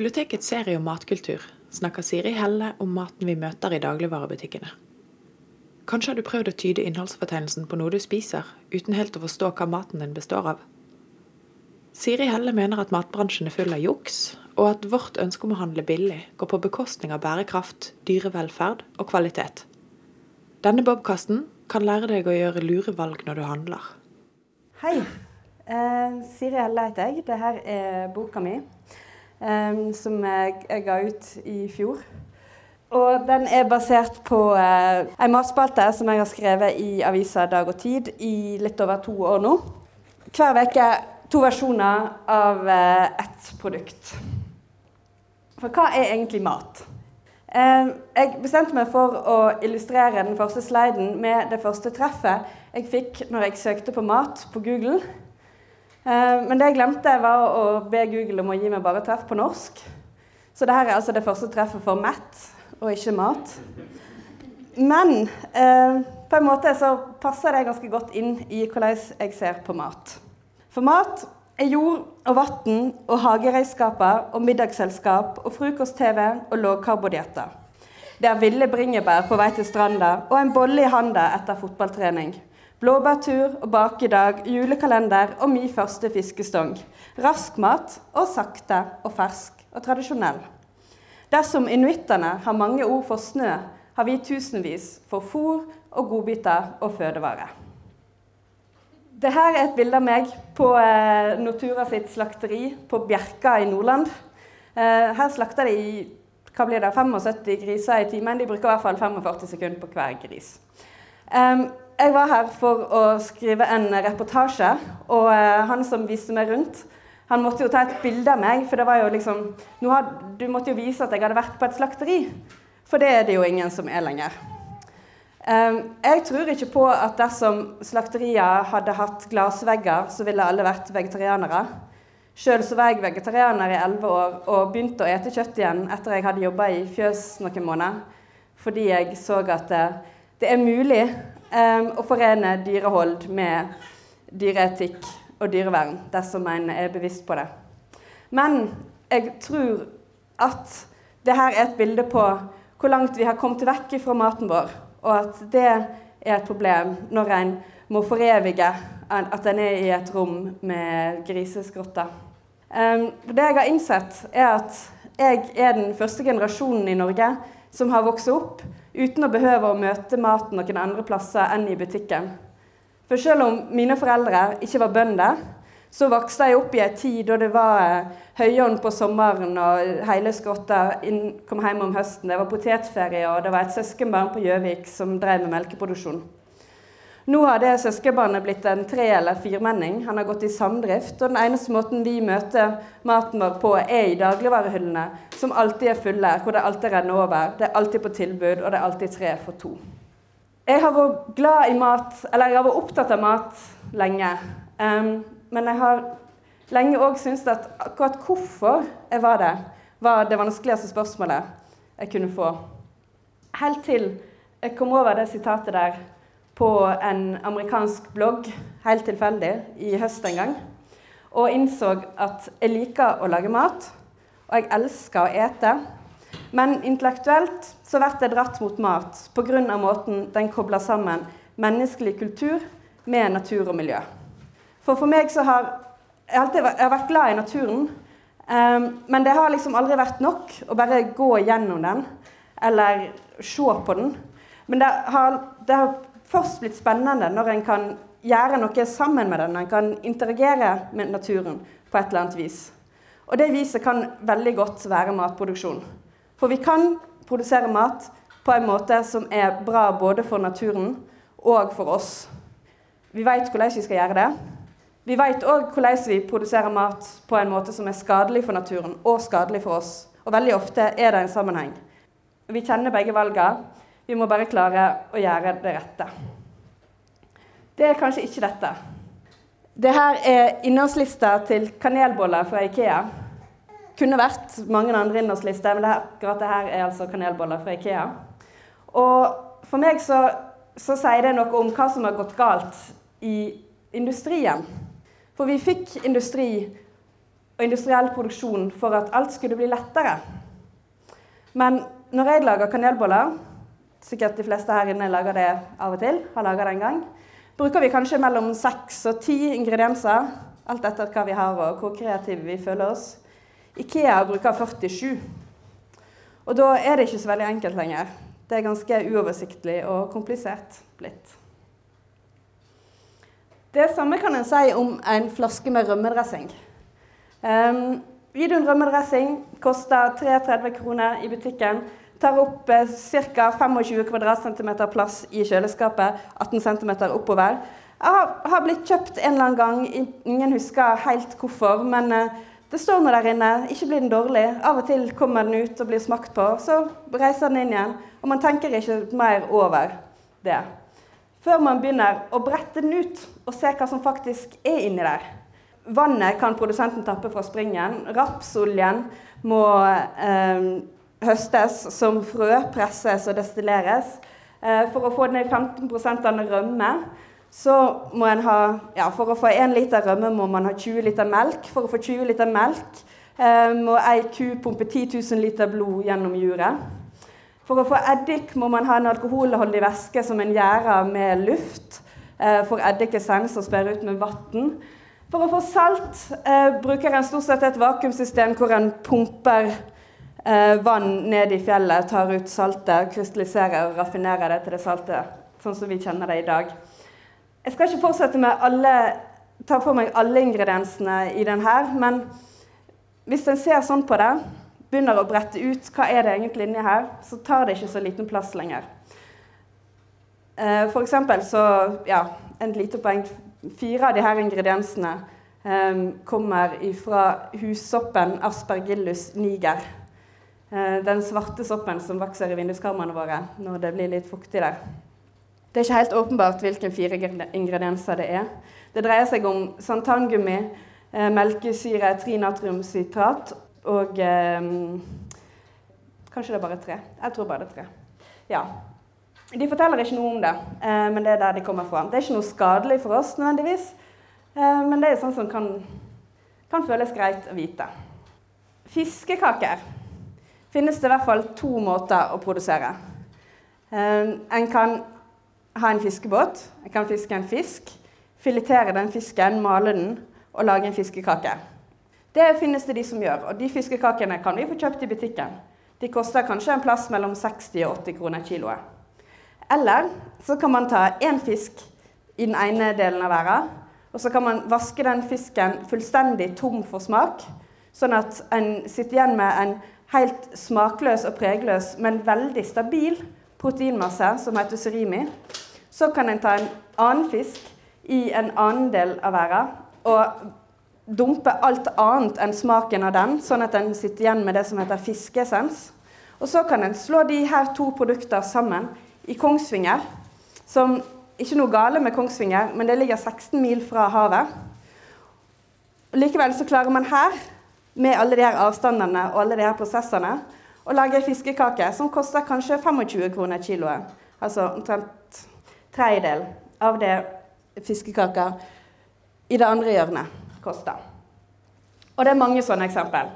bibliotekets serie om matkultur snakker Siri Helle om maten vi møter i dagligvarebutikkene. Kanskje har du prøvd å tyde innholdsfortegnelsen på noe du spiser, uten helt å forstå hva maten din består av? Siri Helle mener at matbransjen er full av juks, og at vårt ønske om å handle billig går på bekostning av bærekraft, dyrevelferd og kvalitet. Denne bobkasten kan lære deg å gjøre lure valg når du handler. Hei. Eh, Siri Helle heter jeg. Dette er boka mi, eh, som jeg, jeg, ga ut i fjor. Og den er basert på uh, en matspalte som jeg har skrevet i avisa Dag og Tid i litt over to år nå. Hver uke to versjoner av uh, ett produkt. For hva er egentlig mat? Jeg bestemte meg for å illustrere den første sliden med det første treffet jeg fikk når jeg søkte på mat på Google. Men det jeg glemte, var å be Google om å gi meg bare treff på norsk. Så dette er altså det første treffet for Matt, og ikke mat. Men på en måte så passer det ganske godt inn i hvordan jeg ser på mat. For mat er jord og vann og hageredskaper og middagsselskap og frokost-TV og lavkarbodietter. Det er ville bringebær på vei til stranda og en bolle i handa etter fotballtrening. Blåbærtur og bakedag, julekalender og min første fiskestong. Rask mat og sakte og fersk og tradisjonell. Dersom inuittene har mange ord for snø, har vi tusenvis for fôr og godbiter og fødevare. Dette er et bilde av meg på eh, Nortura sitt slakteri på Bjerka i Nordland. Eh, her slakter de hva blir det, 75 griser i timen. De bruker i hvert fall 45 sekunder på hver gris. Eh, jeg var her for å skrive en reportasje, og eh, han som viste meg rundt, han måtte jo ta et bilde av meg, for det var jo liksom had, Du måtte jo vise at jeg hadde vært på et slakteri, for det er det jo ingen som er lenger. Ehm, jeg tror ikke på at dersom slakterier hadde hatt glassvegger, så ville alle vært vegetarianere. Sjøl var jeg vegetarianer i elleve år og begynte å ete kjøtt igjen etter jeg hadde jobba i fjøs noen måneder, fordi jeg så at det, det er mulig um, å forene dyrehold med dyreetikk og dyrevern dersom en er bevisst på det. Men jeg tror at dette er et bilde på hvor langt vi har kommet vekk fra maten vår og at det er et problem når en må forevige at en er i et rom med griseskrotter. Um, det jeg har innsett, er at jeg er den første generasjonen i Norge som har vokst opp uten å behøve å møte maten noen andre plasser enn i butikken. For selv om mine foreldre ikke var bønder, så vokste jeg opp i en tid da det var eh, høyånd på sommeren, og hele Skrotta kom hjem om høsten. Det var potetferie, og det var et søskenbarn på Gjøvik som drev med melkeproduksjon. Nå har det søskenbarnet blitt en tre- eller firmenning. Han har gått i samdrift. Og den eneste måten vi møter maten vår på, er i dagligvarehyllene, som alltid er fulle, hvor det alltid renner over. Det er alltid på tilbud, og det er alltid tre for to. Jeg har vært glad i mat, eller jeg har vært opptatt av mat lenge. Um, men jeg har lenge òg syntes at akkurat hvorfor jeg var det, var det vanskeligste spørsmålet jeg kunne få. Helt til jeg kom over det sitatet der på en amerikansk blogg, helt tilfeldig, i høst en gang. Og innså at jeg liker å lage mat, og jeg elsker å ete. Men intellektuelt så blir jeg dratt mot mat pga. måten den kobler sammen menneskelig kultur med natur og miljø. For for meg så har jeg alltid jeg har vært glad i naturen. Um, men det har liksom aldri vært nok å bare gå gjennom den eller se på den. Men det har, det har først blitt spennende når en kan gjøre noe sammen med den. En kan interagere med naturen på et eller annet vis. Og det viset kan veldig godt være matproduksjon. For vi kan produsere mat på en måte som er bra både for naturen og for oss. Vi vet hvordan vi skal gjøre det. Vi vet òg hvordan vi produserer mat på en måte som er skadelig for naturen og skadelig for oss. Og veldig ofte er det en sammenheng. Vi kjenner begge valgene. Vi må bare klare å gjøre det rette. Det er kanskje ikke dette. Det her er innholdslista til kanelboller fra Ikea. Kunne vært mange andre innholdslister, men det akkurat det her er altså kanelboller fra Ikea. Og for meg så, så sier det noe om hva som har gått galt i industrien. For vi fikk industri og industriell produksjon for at alt skulle bli lettere. Men når jeg lager kanelboller, sikkert de fleste her inne lager det av og til, har laga det en gang, bruker vi kanskje mellom seks og ti ingredienser, alt etter hva vi har og hvor kreative vi føler oss. Ikea bruker 47. Og da er det ikke så veldig enkelt lenger. Det er ganske uoversiktlig og komplisert blitt. Det samme kan en si om en flaske med rømmedressing. Um, Videoen rømmedressing koster 33 kroner i butikken. Tar opp eh, ca. 25 kvadratcentimeter plass i kjøleskapet. 18 cm oppover. Jeg har, blitt kjøpt en eller annen gang. Ingen husker helt hvorfor. Men eh, det står nå der inne. Ikke blir den dårlig. Av og til kommer den ut og blir smakt på. Så reiser den inn igjen. Og man tenker ikke mer over det. Før man begynner å brette den ut og se hva som faktisk er inni der. Vannet kan produsenten tappe fra springen. Rapsoljen må eh, høstes som frø, presses og destilleres. Eh, for å få ned 15% av rømme så må en ha ja, For å få 1 liter rømme må man ha 20 liter melk. For å få 20 liter melk eh, må ei ku pumpe 10 000 liter blod gjennom juret. For å få eddik må man ha en alkoholholdig væske som en gjærer med luft. Eh, for eddikessens og sperre ut med vann. For å få salt bruker en stort sett et vakuumsystem hvor en pumper vann ned i fjellet, tar ut saltet, krystalliserer og raffinerer det til det salte, sånn som vi kjenner det i dag. Jeg skal ikke fortsette med alle, ta for meg alle ingrediensene i den her, men hvis en ser sånn på det, begynner å brette ut hva er det egentlig inni her, så tar det ikke så liten plass lenger. Eh, for eksempel så Ja, en lite poeng Fire av disse ingrediensene um, kommer fra hussoppen Aspergillus niger. Uh, den svarte soppen som vokser i vinduskarmene våre når det blir litt fuktig der. Det er ikke helt åpenbart hvilke fire ingredienser det er. Det dreier seg om santangummi, uh, melkesyre, trinatriumsitrat og eh, Kanskje det er bare tre. Jeg tror bare det er tre. Ja, de forteller ikke noe om det, eh, men det er der de kommer fra. Det er ikke noe skadelig for oss nødvendigvis, eh, men det er sånn som kan, kan føles greit å vite. Fiskekaker finnes det i hvert fall to måter å produsere. Eh, en kan ha en fiskebåt, en kan fiske en fisk, filetere den fisken, male den og lage en fiskekake. Det finnes det de som gjør, og de fiskekakene kan vi få kjøpt i butikken. De koster kanskje en plass mellom 60 og 80 kroner kiloet. Eller så kan man ta én fisk i den ene delen av verden, og så kan man vaske den fisken fullstendig tom for smak, sånn at en sitter igjen med en helt smakløs og pregløs, men veldig stabil proteinmasse som heter surimi. Så kan en ta en annen fisk i en annen del av verden og dumpe alt annet enn smaken av den, sånn at en sitter igjen med det som heter fiskeessens. Og så kan en slå de her to produktene sammen i Kongsvinger. Som ikke noe gale med Kongsvinger, men det ligger 16 mil fra havet. Likevel så klarer man her, med alle de her avstandene og alle de her prosessene, og lage ei fiskekake som koster kanskje 25 kroner kiloet. Altså omtrent tredjedel av det fiskekaker i det andre hjørnet koster. Og det er mange sånne eksempel.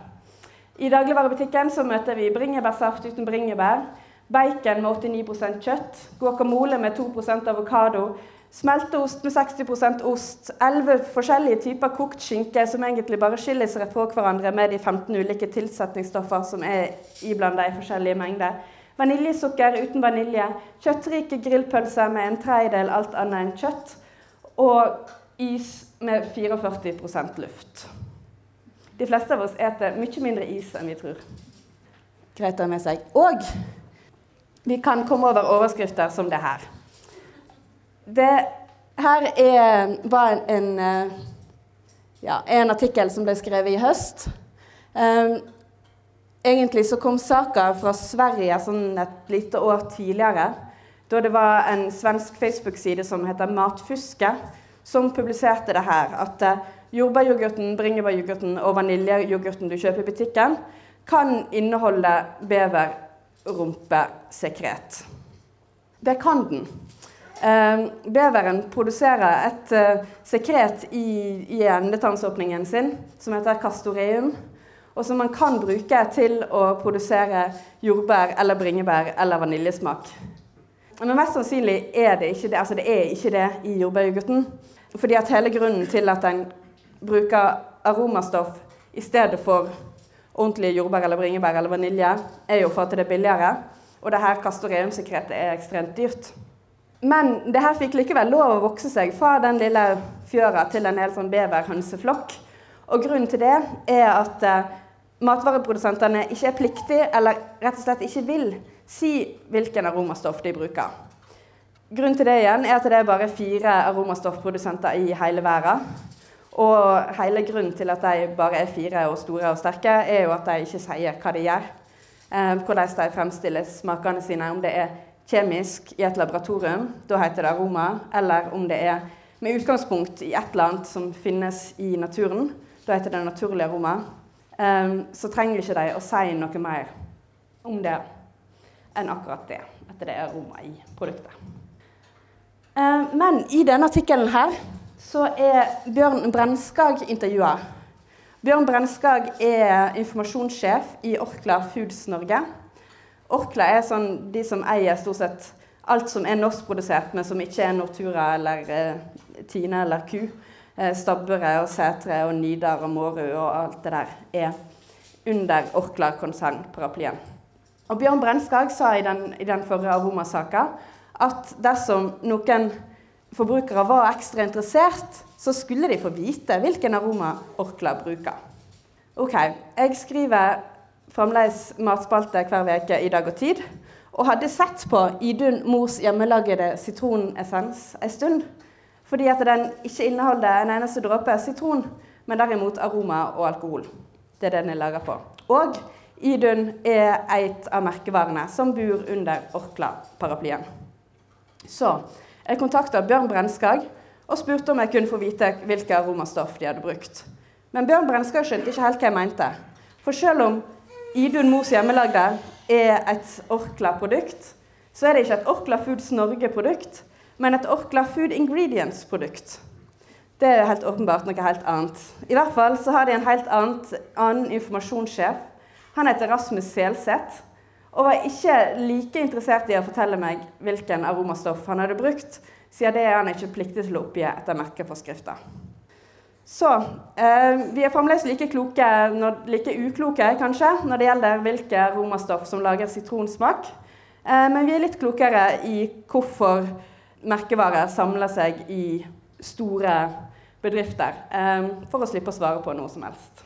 I dagligvarebutikken så møter vi bringebærsaft uten bringebær. Bacon med 89% kjøtt. Guacamole med 2% avokado. Smelteost med 60% ost. Elleve forskjellige typer kokt skinke som egentlig bare skiller seg fra hverandre med de 15 ulike tilsetningsstoffer som er iblanda i forskjellige mengder. Vaniljesukker uten vanilje. Kjøttrike grillpølser med en tredjedel alt annet enn kjøtt. Og is med 44% luft. De fleste av oss eter mye mindre is enn vi tror. Greit å ha med seg. Og vi kan komme over overskrifter som det her. Det her er, var en, en, eh, ja, en artikkel som ble skrevet i høst. Um, egentlig så kom saka fra Sverige sånn et lite år tidligere. Da det var en svensk Facebook-side som heter Matfuske, som publiserte det her. At uh, jordbæryoghurten, bringebæryoghurten og vaniljeyoghurten du kjøper i butikken, kan inneholde bever rumpesekret. Det kan den. Eh, beveren produserer et eh, sekret i, i endetannsåpningen sin som heter castoreum, og som man kan bruke til å produsere jordbær eller bringebær eller vaniljesmak. Men mest sannsynlig er det ikke det, altså det, er ikke det i jordbæryoghurten. Fordi at hele grunnen til at en bruker aromastoff i stedet for ordentlige jordbær eller bringebær eller vanilje, er jo for at det er billigere. Og det her castoreumsekretet er ekstremt dyrt. Men det her fikk likevel lov å vokse seg fra den lille fjøra til en hel sånn beverhønseflokk. Og grunnen til det er at eh, matvareprodusentene ikke er pliktige, eller rett og slett ikke vil, si hvilken aromastoff de bruker. Grunnen til det igjen er at det er bare fire aromastoffprodusenter i hele verden. Og hele grunnen til at de bare er fire og store og sterke, er jo at de ikke sier hva de gjør. Eh, hvordan de fremstiller smakene sine. Om det er kjemisk i et laboratorium, da heter det aroma. Eller om det er med utgangspunkt i et eller annet som finnes i naturen, da heter det naturlig aroma. Eh, så trenger ikke de å si noe mer om det enn akkurat det. At det er aroma i produktet. Eh, men i denne artikkelen her så er Bjørn Brenskag intervjua. Bjørn Brenskag er informasjonssjef i Orkla Foods Norge. Orkla er sånn de som eier stort sett alt som er norskprodusert, men som ikke er Nortura eller eh, Tine eller Ku. Eh, Stabburet og Sætre og Nidar og Mårud og alt det der er under Orkla-konsernparaplyen. Og Bjørn Brenskag sa i den, i den forrige aromasaka at dersom noen forbrukere var ekstra interessert, så skulle de få vite hvilken aroma Orkla bruker. Ok, Jeg skriver fremdeles matspalte hver uke i Dag og Tid, og hadde sett på Idun mors hjemmelagede sitronessens en stund. Fordi at den ikke inneholder en eneste dråpe sitron, men derimot aroma og alkohol. Det er det den er laga på. Og Idun er et av merkevarene som bor under Orkla-paraplyen. Så jeg kontakta Bjørn Brenskag og spurte om jeg kunne få vite hvilke aromastoff de hadde brukt. Men Bjørn Brenskag skjønte ikke helt hva jeg mente. For selv om Idun Mors hjemmelagde er et Orkla-produkt, så er det ikke et Orkla Foods Norge-produkt, men et Orkla Food Ingredients-produkt. Det er helt åpenbart noe helt annet. I hvert fall så har de en helt annet, annen informasjonssjef. Han heter Rasmus Selseth og var ikke like interessert i å fortelle meg hvilken aromastoff han hadde brukt, siden det er han ikke pliktig til å oppgi etter merkeforskrifter. Så eh, vi er fremdeles like, kloke, like ukloke kanskje, når det gjelder hvilke romastoff som lager sitronsmak. Eh, men vi er litt klokere i hvorfor merkevarer samler seg i store bedrifter, eh, for å slippe å svare på noe som helst.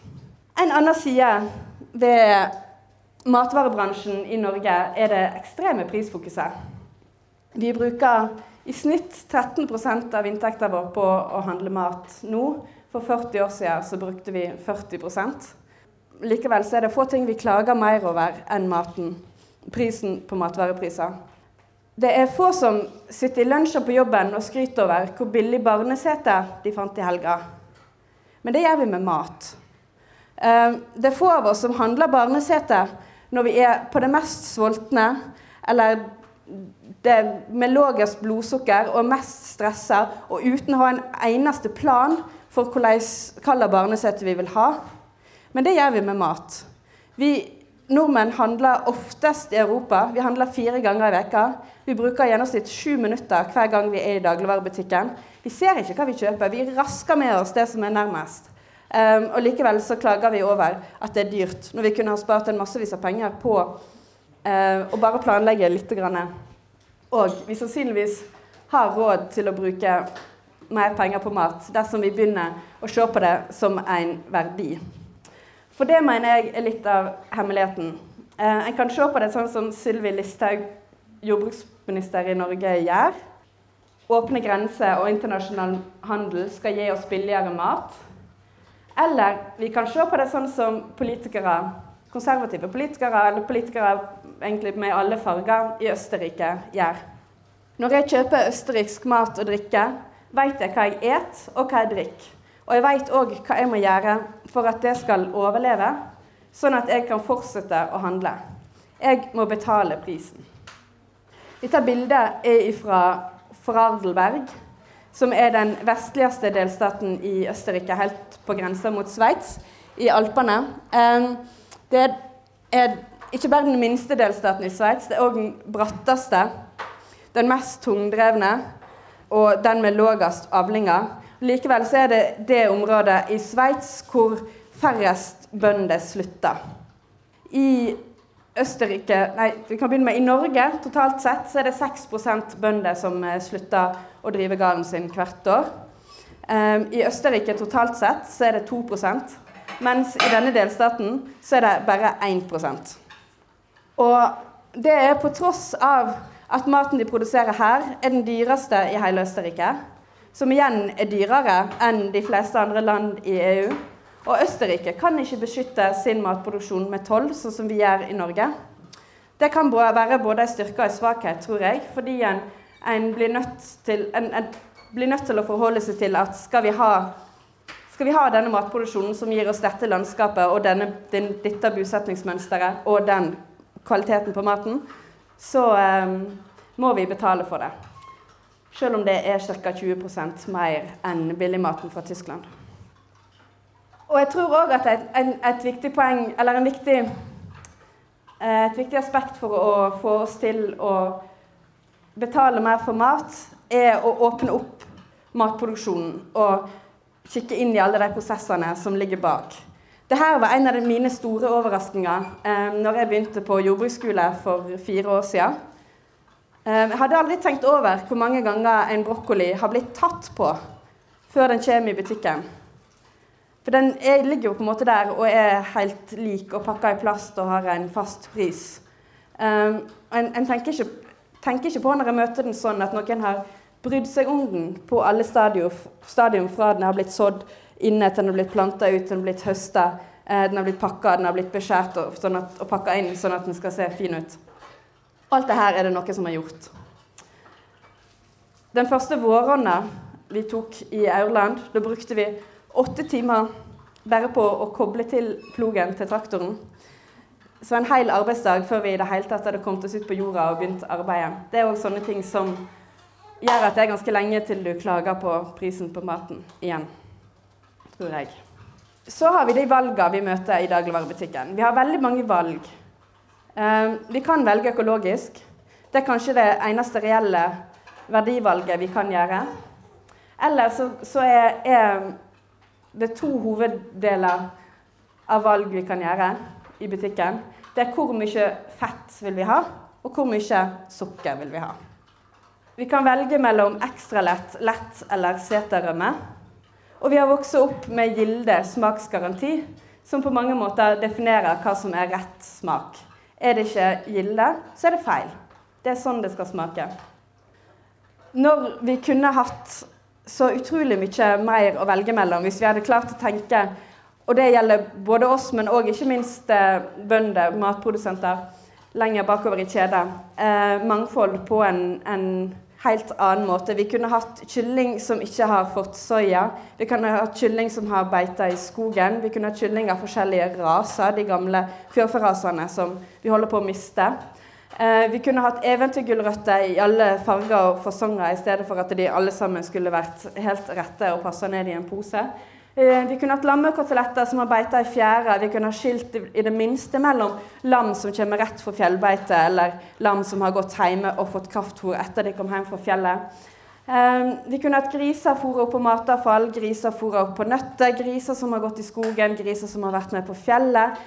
En annen side ved matvarebransjen i Norge er det ekstreme prisfokuset. Vi bruker i snitt 13% av inntekten vår på å handle mat nå. For 40 år siden så brukte vi 40 Likevel så er det få ting vi klager mer over enn maten. Prisen på matvarepriser. Det er få som sitter i lunsjen på jobben og skryter over hvor billig barnesete de fant i helga. Men det gjør vi med mat. Eh, det er få av oss som handler barnesete når vi er på det mest sultne, eller det med lavest blodsukker og mest stressa, og uten å ha en eneste plan for hvilket barnesete vi vil ha. Men det gjør vi med mat. Vi nordmenn handler oftest i Europa. Vi handler fire ganger i veka. Vi bruker i gjennomsnitt sju minutter hver gang vi er i dagligvarebutikken. Vi ser ikke hva vi kjøper, vi rasker med oss det som er nærmest. Um, og likevel så klager vi over at det er dyrt, når vi kunne ha spart en massevis av penger på uh, å bare planlegge litt. Grann. Og vi sannsynligvis har råd til å bruke mer penger på mat dersom vi begynner å se på det som en verdi. For det mener jeg er litt av hemmeligheten. Eh, en kan se på det sånn som Sylvi Listhaug, jordbruksminister i Norge, gjør. Åpne grenser og internasjonal handel skal gi oss billigere mat. Eller vi kan se på det sånn som politikere, konservative politikere, eller politikere egentlig med alle farger, i Østerrike gjør. Når jeg kjøper østerriksk mat og drikke, vet jeg hva jeg et og hva jeg drikker. Og jeg vet òg hva jeg må gjøre for at det skal overleve, sånn at jeg kan fortsette å handle. Jeg må betale prisen. Dette bildet er fra Vorarlberg, som er den vestligste delstaten i Østerrike, helt på grensa mot Sveits, i Alpene. Det er ikke bare den minste delstaten i Sveits, det er òg den bratteste, den mest tungdrevne og den med lavest avlinger. Likevel så er det det området i Sveits hvor færrest bønder slutter. I Østerrike Nei, vi kan begynne med i Norge. Totalt sett så er det 6% bønder som eh, slutter å drive gården sin hvert år. Um, I Østerrike totalt sett så er det 2% mens i denne delstaten så er det bare 1% Og det er på tross av at maten de produserer her, er den dyreste i hele Østerrike. Som igjen er dyrere enn de fleste andre land i EU. Og Østerrike kan ikke beskytte sin matproduksjon med toll, sånn som vi gjør i Norge. Det kan være både en styrke og en svakhet, tror jeg, fordi en, en, blir til, en, en, blir nødt til, å forholde seg til at skal vi ha, skal vi ha denne matproduksjonen som gir oss dette landskapet og denne, den, dette bosetningsmønsteret og den kvaliteten på maten, så um, må vi betale for det. Selv om det er ca. 20% mer enn billigmaten fra Tyskland. Og jeg tror òg at et, et, et, viktig poeng, eller viktig, eh, et viktig aspekt for å få oss til å betale mer for mat, er å åpne opp matproduksjonen og kikke inn i alle de prosessene som ligger bak. Dette var en av mine store overraskelser eh, når jeg begynte på jordbruksskole for fire år siden. Eh, jeg hadde aldri tenkt over hvor mange ganger en brokkoli har blitt tatt på før den kommer i butikken. For den er, ligger jo på en måte der og er helt lik og pakka i plast og har en fast pris. Um, en, en tenker, ikke, tenker, ikke, på når jeg møter den sånn at noen har brydd seg om den på alle stadium, stadium fra den har blitt sådd inne til den har blitt planta ut, den har blitt høsta, eh, den har blitt pakka, den har blitt beskjært og, sånn og pakka inn sånn at den skal se fin ut. Alt det her er det noe som har gjort. Den første våronna vi tok i Aurland, da brukte vi åtte timer bare på å koble til plogen til traktoren. Så en hel arbeidsdag før vi i det hele tatt hadde kommet oss ut på jorda og begynt arbeidet. Det er òg sånne ting som gjør at det er ganske lenge til du klager på prisen på maten igjen. Tror jeg. Så har vi de valgene vi møter i dagligvarebutikken. Vi har veldig mange valg. Eh, vi kan velge økologisk. Det er kanskje det eneste reelle verdivalget vi kan gjøre. Eller så, så er, er det to hoveddeler av valg vi kan gjøre i butikken. Det er hvor mye fett vil vi ha, og hvor mye sukker vil vi ha. Vi kan velge mellom ekstralett, lett eller seterrømme. Og vi har vokst opp med Gilde smaksgaranti, som på mange måter definerer hva som er rett smak. Er det ikke Gilde, så er det feil. Det er sånn det skal smake. Når vi kunne hatt så utrolig mye mer å velge mellom hvis vi hadde klart å tenke Og det gjelder både oss, men òg ikke minst eh, bønder, matprodusenter, lenger bakover i kjeden. Eh, mangfold på en, en, helt annen måte. Vi kunne hatt kylling som ikke har fått soya. Vi kunne hatt kylling som har beita i skogen. Vi kunne hatt kylling av forskjellige raser, de gamle fjørferasene som vi holder på å miste. Eh, vi kunne hatt eventyrgulrøtter i alle farger og fasonger, i stedet for at de alle sammen skulle vært helt rette og passa ned i en pose. Eh, vi kunne hatt lammekoteletter som har beita i fjæra. Vi kunne ha skilt i det minste mellom lam som kommer rett fra fjellbeite, eller lam som har gått hjemme og fått kraftfôr etter de kom hjem fra fjellet. Eh, vi kunne hatt griser fôra opp på matavfall, griser fôra opp på nøtter, griser som har gått i skogen, griser som har vært med på fjellet.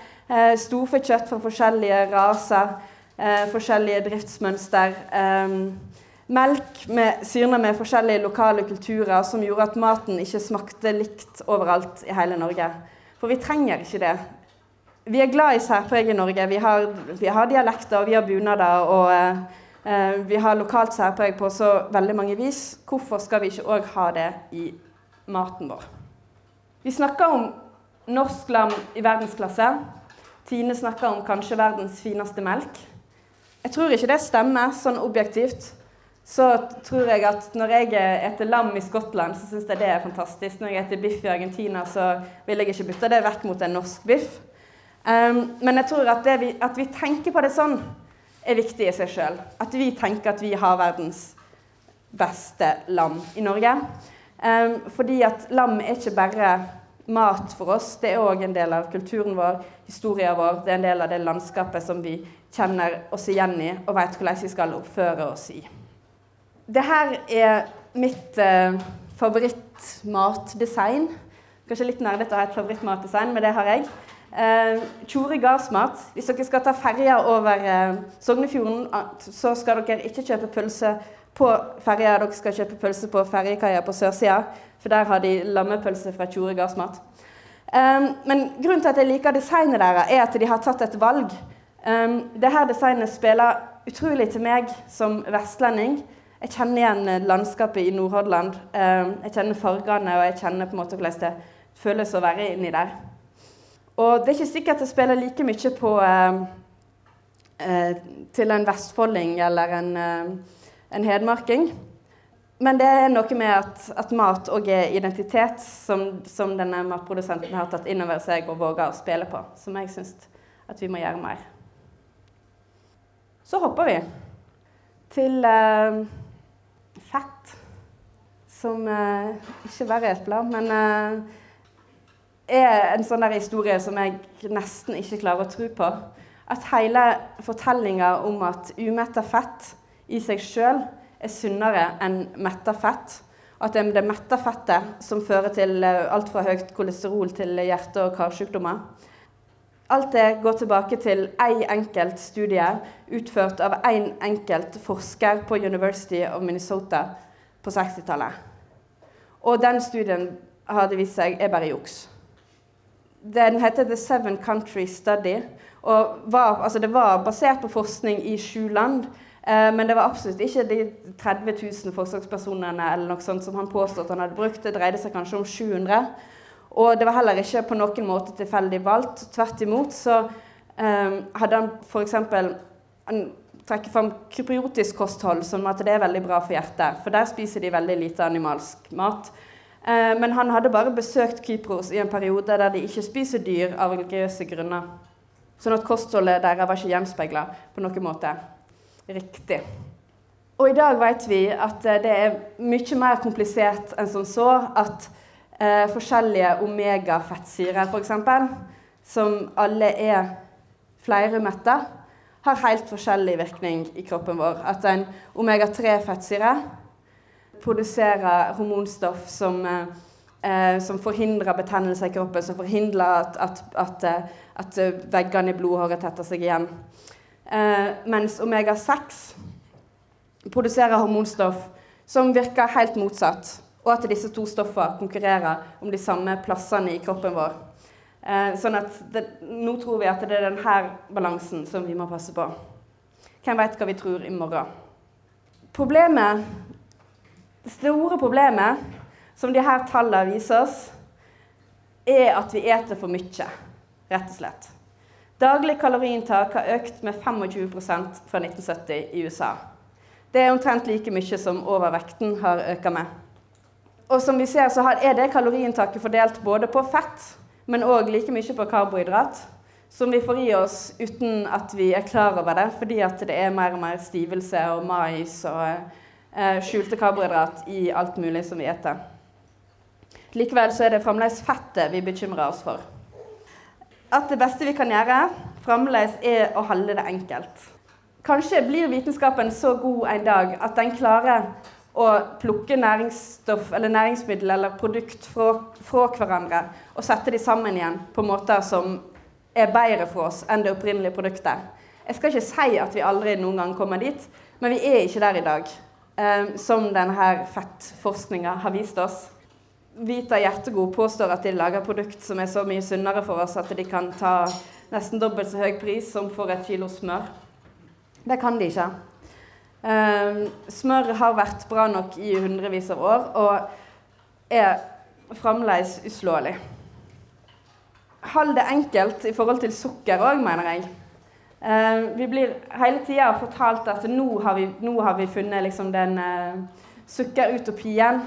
Storfekjøtt fra forskjellige raser eh, forskjellige driftsmønster. Melk med, syrna med forskjellige lokale kulturer som gjorde at maten ikke smakte likt overalt i hele Norge. For vi trenger ikke det. Vi er glad i særpreg i Norge. Vi har, vi har dialekter, vi har bunader. og eh, vi har lokalt særpreg på så veldig mange vis. Hvorfor skal vi ikke òg ha det i maten vår? Vi snakker om norsk lam i verdensklasse. Tine snakker om kanskje verdens fineste melk. Jeg tror ikke det stemmer sånn objektivt. Så tror jeg at når jeg eter lam i Skottland, så syns jeg det er fantastisk. Når jeg eter biff i Argentina, så vil jeg ikke bytte det vekk mot en norsk biff. Um, men jeg tror at, vi, at, vi, tenker på det sånn, er viktig i seg sjøl. At vi tenker at vi har verdens beste lam i Norge. Um, fordi at lam er ikke bare mat for oss, det er òg en del av kulturen vår, historien vår. Det er en del av det landskapet som vi kjenner oss igjen i og vet hvordan vi skal oppføre oss i. Dette er mitt eh, favorittmatdesign. Kanskje litt nerdete å ha et favorittmatdesign, men det har jeg. Eh, Tjore gardsmat. Hvis dere skal ta ferja over eh, Sognefjorden, så skal dere ikke kjøpe pølse på ferja. Dere skal kjøpe pølse på ferjekaia på sørsida, for der har de lammepølse fra Tjore gardsmat. Um, men grunnen til at jeg liker designet deres, er at de har tatt et valg. Um, Dette designet spiller utrolig til meg som vestlending. Jeg kjenner igjen landskapet i Nordhordland. Um, jeg kjenner fargene, og jeg kjenner på en måte hvordan det føles å være inni der. Og det er ikke sikkert jeg spiller like mye på eh, eh, til en vestfolding eller en, eh, en, hedmarking. Men det er noe med at, at mat òg er identitet, som, som, denne matprodusenten har tatt inn over seg og våger å spille på. Som jeg syns at vi må gjøre mer. Så hopper vi til eh, fett. Som eh, ikke bare er et blad, men eh, er en sånn der historie som jeg nesten ikke klarer å tro på. At hele fortellinga om at umetta fett i seg sjøl er sunnere enn metta fett. At det er det metta fettet som fører til eh, alt fra høyt kolesterol til hjerte- og karsykdommer. Alt det går tilbake til én enkelt studie utført av én enkelt forsker på University of Minnesota på 60-tallet. Og den studien har det vist seg er bare juks. Den heter The Seven Country Study. og var, altså Det var basert på forskning i sju land. Eh, men det var absolutt ikke de 30 000 forsøkspersonene eller noe sånt som han påstod han hadde brukt. Det dreide seg kanskje om 700. Og det var heller ikke på noen måte tilfeldig valgt. Tvert imot så um, hadde han f.eks. Han trekker fram kypriotisk kosthold som at det er veldig bra for hjertet. For der spiser de veldig lite animalsk mat. Eh, men han hadde bare besøkt Kypros i en periode der de ikke spiser dyr av religiøse grunner. Sånn at kostholdet deres var ikke gjenspeila på noen måte riktig. Og i dag vet vi at eh, det er mye mer komplisert enn som så. At eh, forskjellige omega-fettsyrer, f.eks., som alle er fleirumetta, har helt forskjellig virkning i kroppen vår. At en omega-3-fettsyre produserer hormonstoff som, eh, som forhindrer betennelse i kroppen, som forhindrer at, at, at, eh, at veggene i blodhåret tetter seg igjen. Eh, mens omega-6 produserer hormonstoff som virker helt motsatt, og at disse to stoffene konkurrerer om de samme plassene i kroppen vår. Eh, sånn at det, Nå tror vi at det er denne balansen som vi må passe på. Hvem vet hva vi tror i morgen? Problemet det store problemet som disse tallene viser oss, er at vi eter for mye, rett og slett. Daglig kaloriinntak har økt med 25% fra 1970 i USA. Det er omtrent like mye som overvekten har økt med. Og som vi ser, så er det kaloriinntaket fordelt både på fett, men òg like mye på karbohydrat, som vi får i oss uten at vi er klar over det, fordi det er mer og mer stivelse og mais og eh, skjulte karbohydrat i alt mulig som vi eter. Likevel så er det fremdeles fettet vi bekymrer oss for. At det beste vi kan gjøre, fremdeles er å holde det enkelt. Kanskje blir vitenskapen så god en dag at den klarer å plukke næringsstoff eller næringsmiddel eller produkt fra, fra hverandre og sette de sammen igjen på måter som er bedre for oss enn det opprinnelige produktet. Jeg skal ikke si at vi aldri noen gang kommer dit, men vi er ikke der i dag eh, som denne fettforskninga har vist oss. Vita Hjertegod påstår at de lager produkt som er så mye sunnere for oss at de kan ta nesten dobbelt så høy pris som for et kilo smør. Det kan de ikke. Eh, smør har vært bra nok i hundrevis av år og er fremdeles uslåelig. Hold det enkelt i forhold til sukker òg, mener jeg. Uh, vi blir hele tida fortalt at nå har vi, nå har vi funnet liksom den uh, sukkerutopien.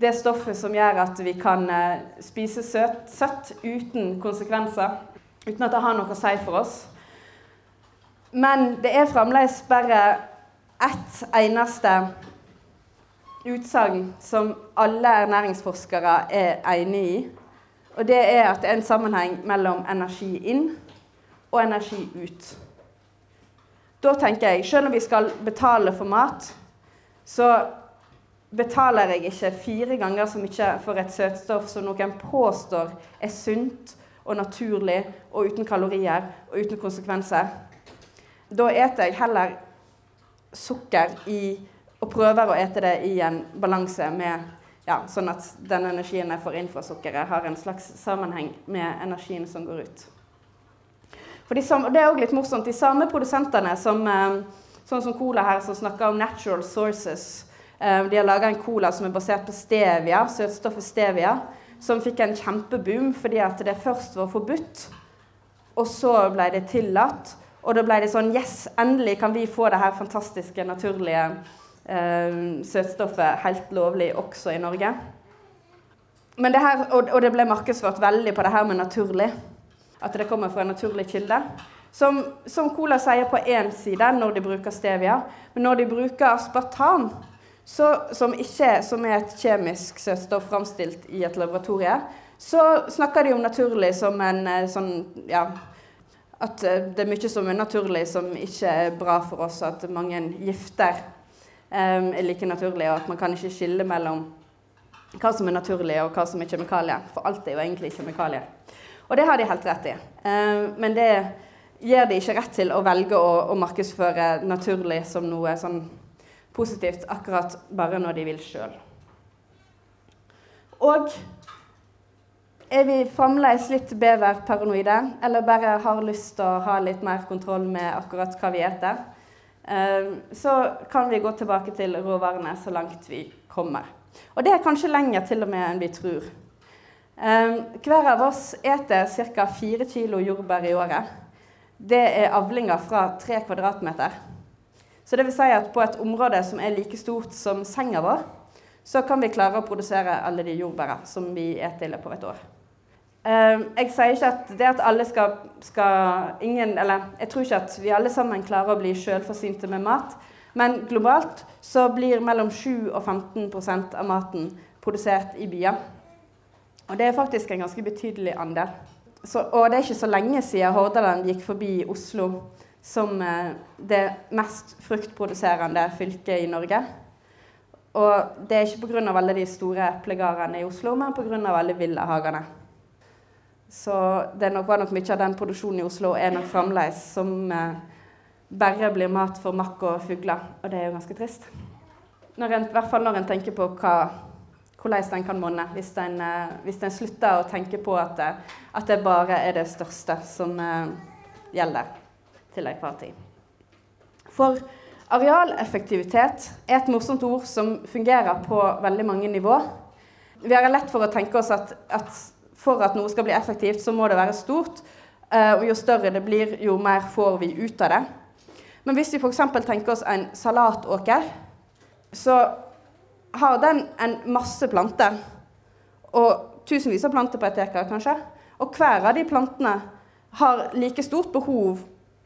Det stoffet som gjør at vi kan uh, spise søt, søtt uten konsekvenser. Uten at det har noe å si for oss. Men det er fremdeles bare ett eneste utsagn som alle ernæringsforskere er enig i. Og det er at det er en sammenheng mellom energi inn og energi ut. Da tenker jeg, selv om vi skal betale for mat, så betaler jeg ikke fire ganger så mye for et søtstoff som noen påstår er sunt og naturlig og uten kalorier og uten konsekvenser. Da eter jeg heller sukker i, og prøver å ete det i en balanse med ja, sånn at den energien jeg får inn fra sukkeret, har en slags sammenheng med energien som går ut. For de samme, det er også litt morsomt. De samme produsentene som, eh, sånn som Cola her, som snakker om 'natural sources', eh, de har laga en cola som er basert på stevia, søtstoffet stevia, som fikk en kjempeboom fordi at det først var forbudt, og så ble det tillatt. Og da ble det sånn Yes, endelig kan vi få det her fantastiske, naturlige eh, søtstoffet helt lovlig også i Norge. Det her, og, og, det ble markedsført veldig på det her med naturlig. At det kommer fra en naturlig kilde. Som, som Cola sier på én side når de bruker stevia. Men når de bruker aspartam, så, som, ikke, som er et kjemisk søtstoff framstilt i et laboratorie, så snakker de om naturlig som en eh, sånn ja, at eh, det er mye som er naturlig som ikke er bra for oss. At mange gifter um, er like naturlig, og at man kan ikke skille mellom hva som er naturlig og hva som er kjemikalier. For alt er jo egentlig kjemikalier. Og det har de helt rett i. Um, men det gir de ikke rett til å velge å, å markedsføre naturlig som noe sånn positivt akkurat bare når de vil sjøl. Og er vi fremdeles litt beverparanoide, eller bare har lyst til å ha litt mer kontroll med akkurat hva vi eter, ehm, så kan vi gå tilbake til råvarene så langt vi kommer. Og det er kanskje lenger til og med enn vi tror. Ehm, hver av oss eter ca. 4 kg jordbær i året. Det er avlinger fra 3 kvadratmeter. Så det vil si at på et område som er like stort som senga vår, så kan vi klare å produsere alle de jordbærene som vi eter i løpet av et år. Ehm, jeg sier ikke at det at alle skal, skal ingen, Eller jeg tror ikke at vi alle sammen klarer å bli selvforsynte med mat. Men globalt så blir mellom 7 og 15% av maten produsert i byer. Og det er faktisk en ganske betydelig andel. Så, og det er ikke så lenge siden Hordaland gikk forbi Oslo som eh, det mest fruktproduserende fylket i Norge. Og det er ikke pga. alle de store plegarene i Oslo, men pga. alle villahagene. Så det nok, var nok mye av den produksjonen i Oslo er nok fremdeles som eh, bare blir mat for makk og fugler. Og det er jo ganske trist. Når en, I hvert fall når en tenker på hva hvordan den kan monne, hvis eh, hvis en slutter å tenke på at, eh, at, det bare er det største som eh, gjelder til enhver tid. For arealeffektivitet er et morsomt ord som fungerer på veldig mange nivå. Vi har lett for å tenke oss at, at for at noe skal bli effektivt, så må det være stort. Uh, og jo større det blir, jo mer får vi ut av det. Men hvis vi f.eks. tenker oss en salatåker, så har den en masse planter. Og tusenvis av planter på et dekar, kanskje. Og hver av de plantene har like stort behov,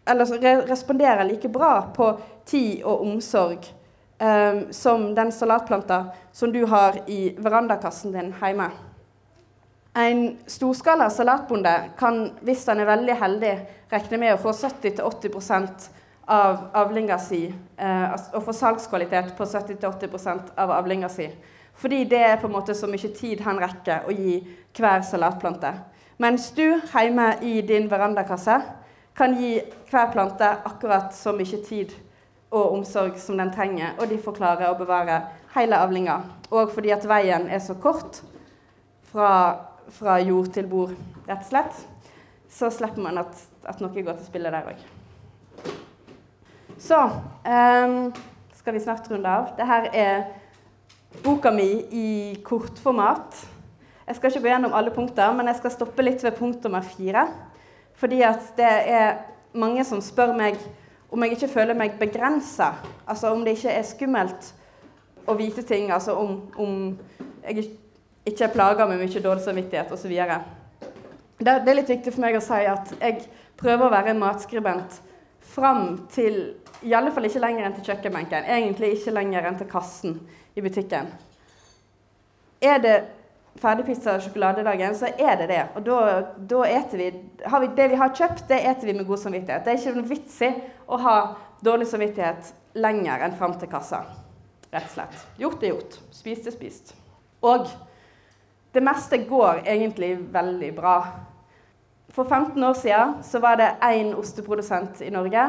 eller responderer like bra på tid og omsorg um, som den salatplanta som du har i verandakassen din hjemme. En storskala salatbonde kan, hvis han er veldig heldig, regne med å få 70-80 av avlinga si, eh, og få salgskvalitet på 70-80 av avlinga si. Fordi det er på en måte så mye tid han rekker å gi hver salatplante. Mens du hjemme i din verandakasse kan gi hver plante akkurat så mye tid og omsorg som den trenger, og de får klare å bevare hele avlinga. Og fordi at veien er så kort fra, fra jord til bord, rett og slett, så slipper man at, at noe går til spille der òg. Så um, skal vi snart runde av. Dette er boka mi i kortformat. Jeg skal ikke gå gjennom alle punkter, men jeg skal stoppe litt ved punkt nummer fire. Fordi at det er mange som spør meg om jeg ikke føler meg begrensa. Altså om det ikke er skummelt å vite ting. Altså om, om jeg ikke er plaga med mye dårlig samvittighet osv. Det, det er litt viktig for meg å si at jeg prøver å være en matskribent fram til I alle fall ikke lenger enn til kjøkkenbenken. Egentlig ikke lenger enn til kassen i butikken. Er det ferdigpizza og sjokoladedagen, så er det det. Og da, da eter vi, vi Det vi har kjøpt, det eter vi med god samvittighet. Det er ikke noe vits i å ha dårlig samvittighet lenger enn fram til kassa. Rett og slett. Gjort er gjort. Spist er spist. Og det meste går egentlig veldig bra. For 15 år siden så var det én osteprodusent i Norge.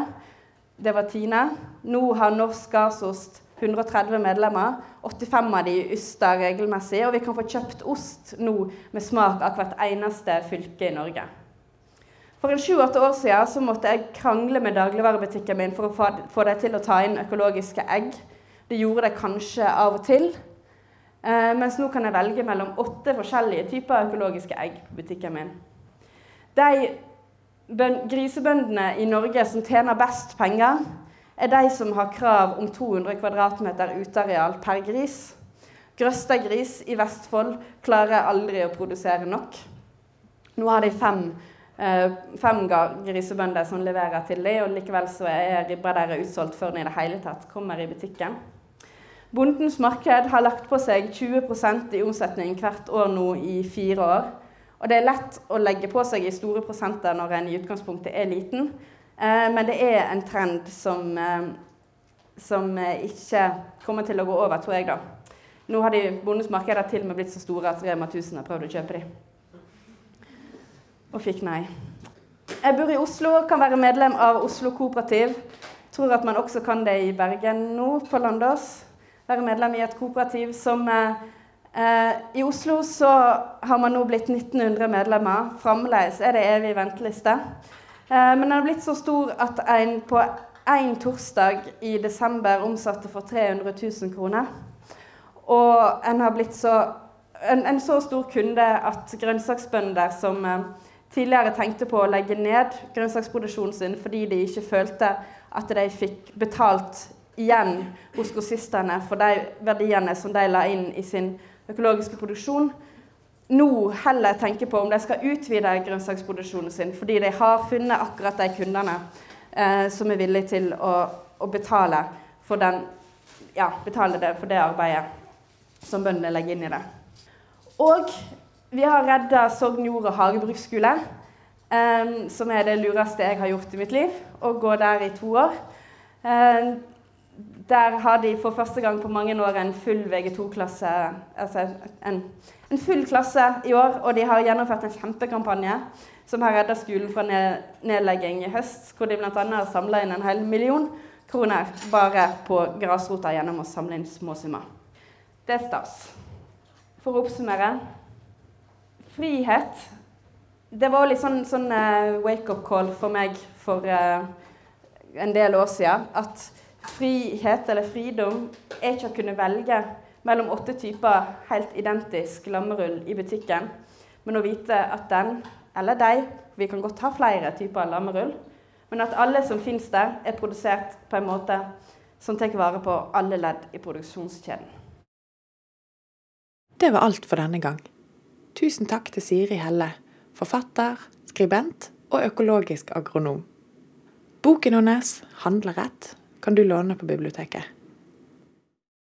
Det var Tine. Nå har Norsk Gardsost 130 medlemmer. 85 av de yster regelmessig. Og vi kan få kjøpt ost nå med smak av hvert eneste fylke i Norge. For en sju-åtte år siden så måtte jeg krangle med dagligvarebutikken min for å få dem til å ta inn økologiske egg. Det gjorde det kanskje av og til. Eh, mens nå kan jeg velge mellom åtte forskjellige typer økologiske egg på butikken min. De grisebøndene i Norge som tjener best penger, er de som har krav om 200 kvm uteareal per gris. Grøstad i Vestfold klarer aldri å produsere nok. Nå har de fem, eh, fem grisebønder som leverer til dem, og likevel så er ribba deres utsolgt før den i det hele tatt kommer i butikken. Bondens marked har lagt på seg 20% i omsetning hvert år nå i fire år. Og det er lett å legge på seg i store prosenter når en i utgangspunktet er liten. Eh, men det er en trend som, eh, som eh, ikke kommer til å gå over, tror jeg. da. Nå har de Bondens markeder til og med blitt så store at Rema 1000 har prøvd å kjøpe dem. Og fikk nei. Jeg bor i Oslo, kan være medlem av Oslo Kooperativ. Tror at man også kan det i Bergen nå, på Landås. Være medlem i et kooperativ som eh, I Oslo så har man nå blitt 1900 medlemmer. Fremdeles er det evig venteliste. Eh, men den har blitt så stor at en på én torsdag i desember omsatte for 300 000 kroner. Og en har blitt så, en, en så stor kunde at grønnsaksbønder som eh, tidligere tenkte på å legge ned grønnsaksproduksjonen sin fordi de ikke følte at de fikk betalt igjen hos grossistene for de verdiene som de la inn i sin økologiske produksjon, nå heller tenke på om de skal utvide grønnsaksproduksjonen sin, fordi de har funnet akkurat de kundene eh, som er villige til å, å betale, for den, ja, betale det for det arbeidet som bøndene legger inn i det. Og vi har redda Sogn jord- og hagebruksskole, eh, som er det lureste jeg har gjort i mitt liv. Å gå der i to år. Eh, der har de for første gang på mange år en full VG2-klasse. Altså en, en, full klasse i år, og de har gjennomført en kjempekampanje som har redda skolen fra nedlegging i høst, hvor de bl.a. har samla inn en hel million kroner bare på grasrota gjennom å samle inn småsummer. Det er stas. For å oppsummere frihet Det var litt sånn, sånn uh, wake-up call for meg for uh, en del år siden. At frihet eller fridom er ikke å kunne velge mellom åtte typer helt identisk lammerull i butikken, men å vite at den, eller de, vi kan godt ha flere typer lammerull, men at alle som finnes der, er produsert på en måte som tar vare på alle ledd i produksjonskjeden. Det var alt for denne gang. Tusen takk til Siri Helle, forfatter, skribent og økologisk agronom. Boken hennes, handler rett', kan du låne på biblioteket.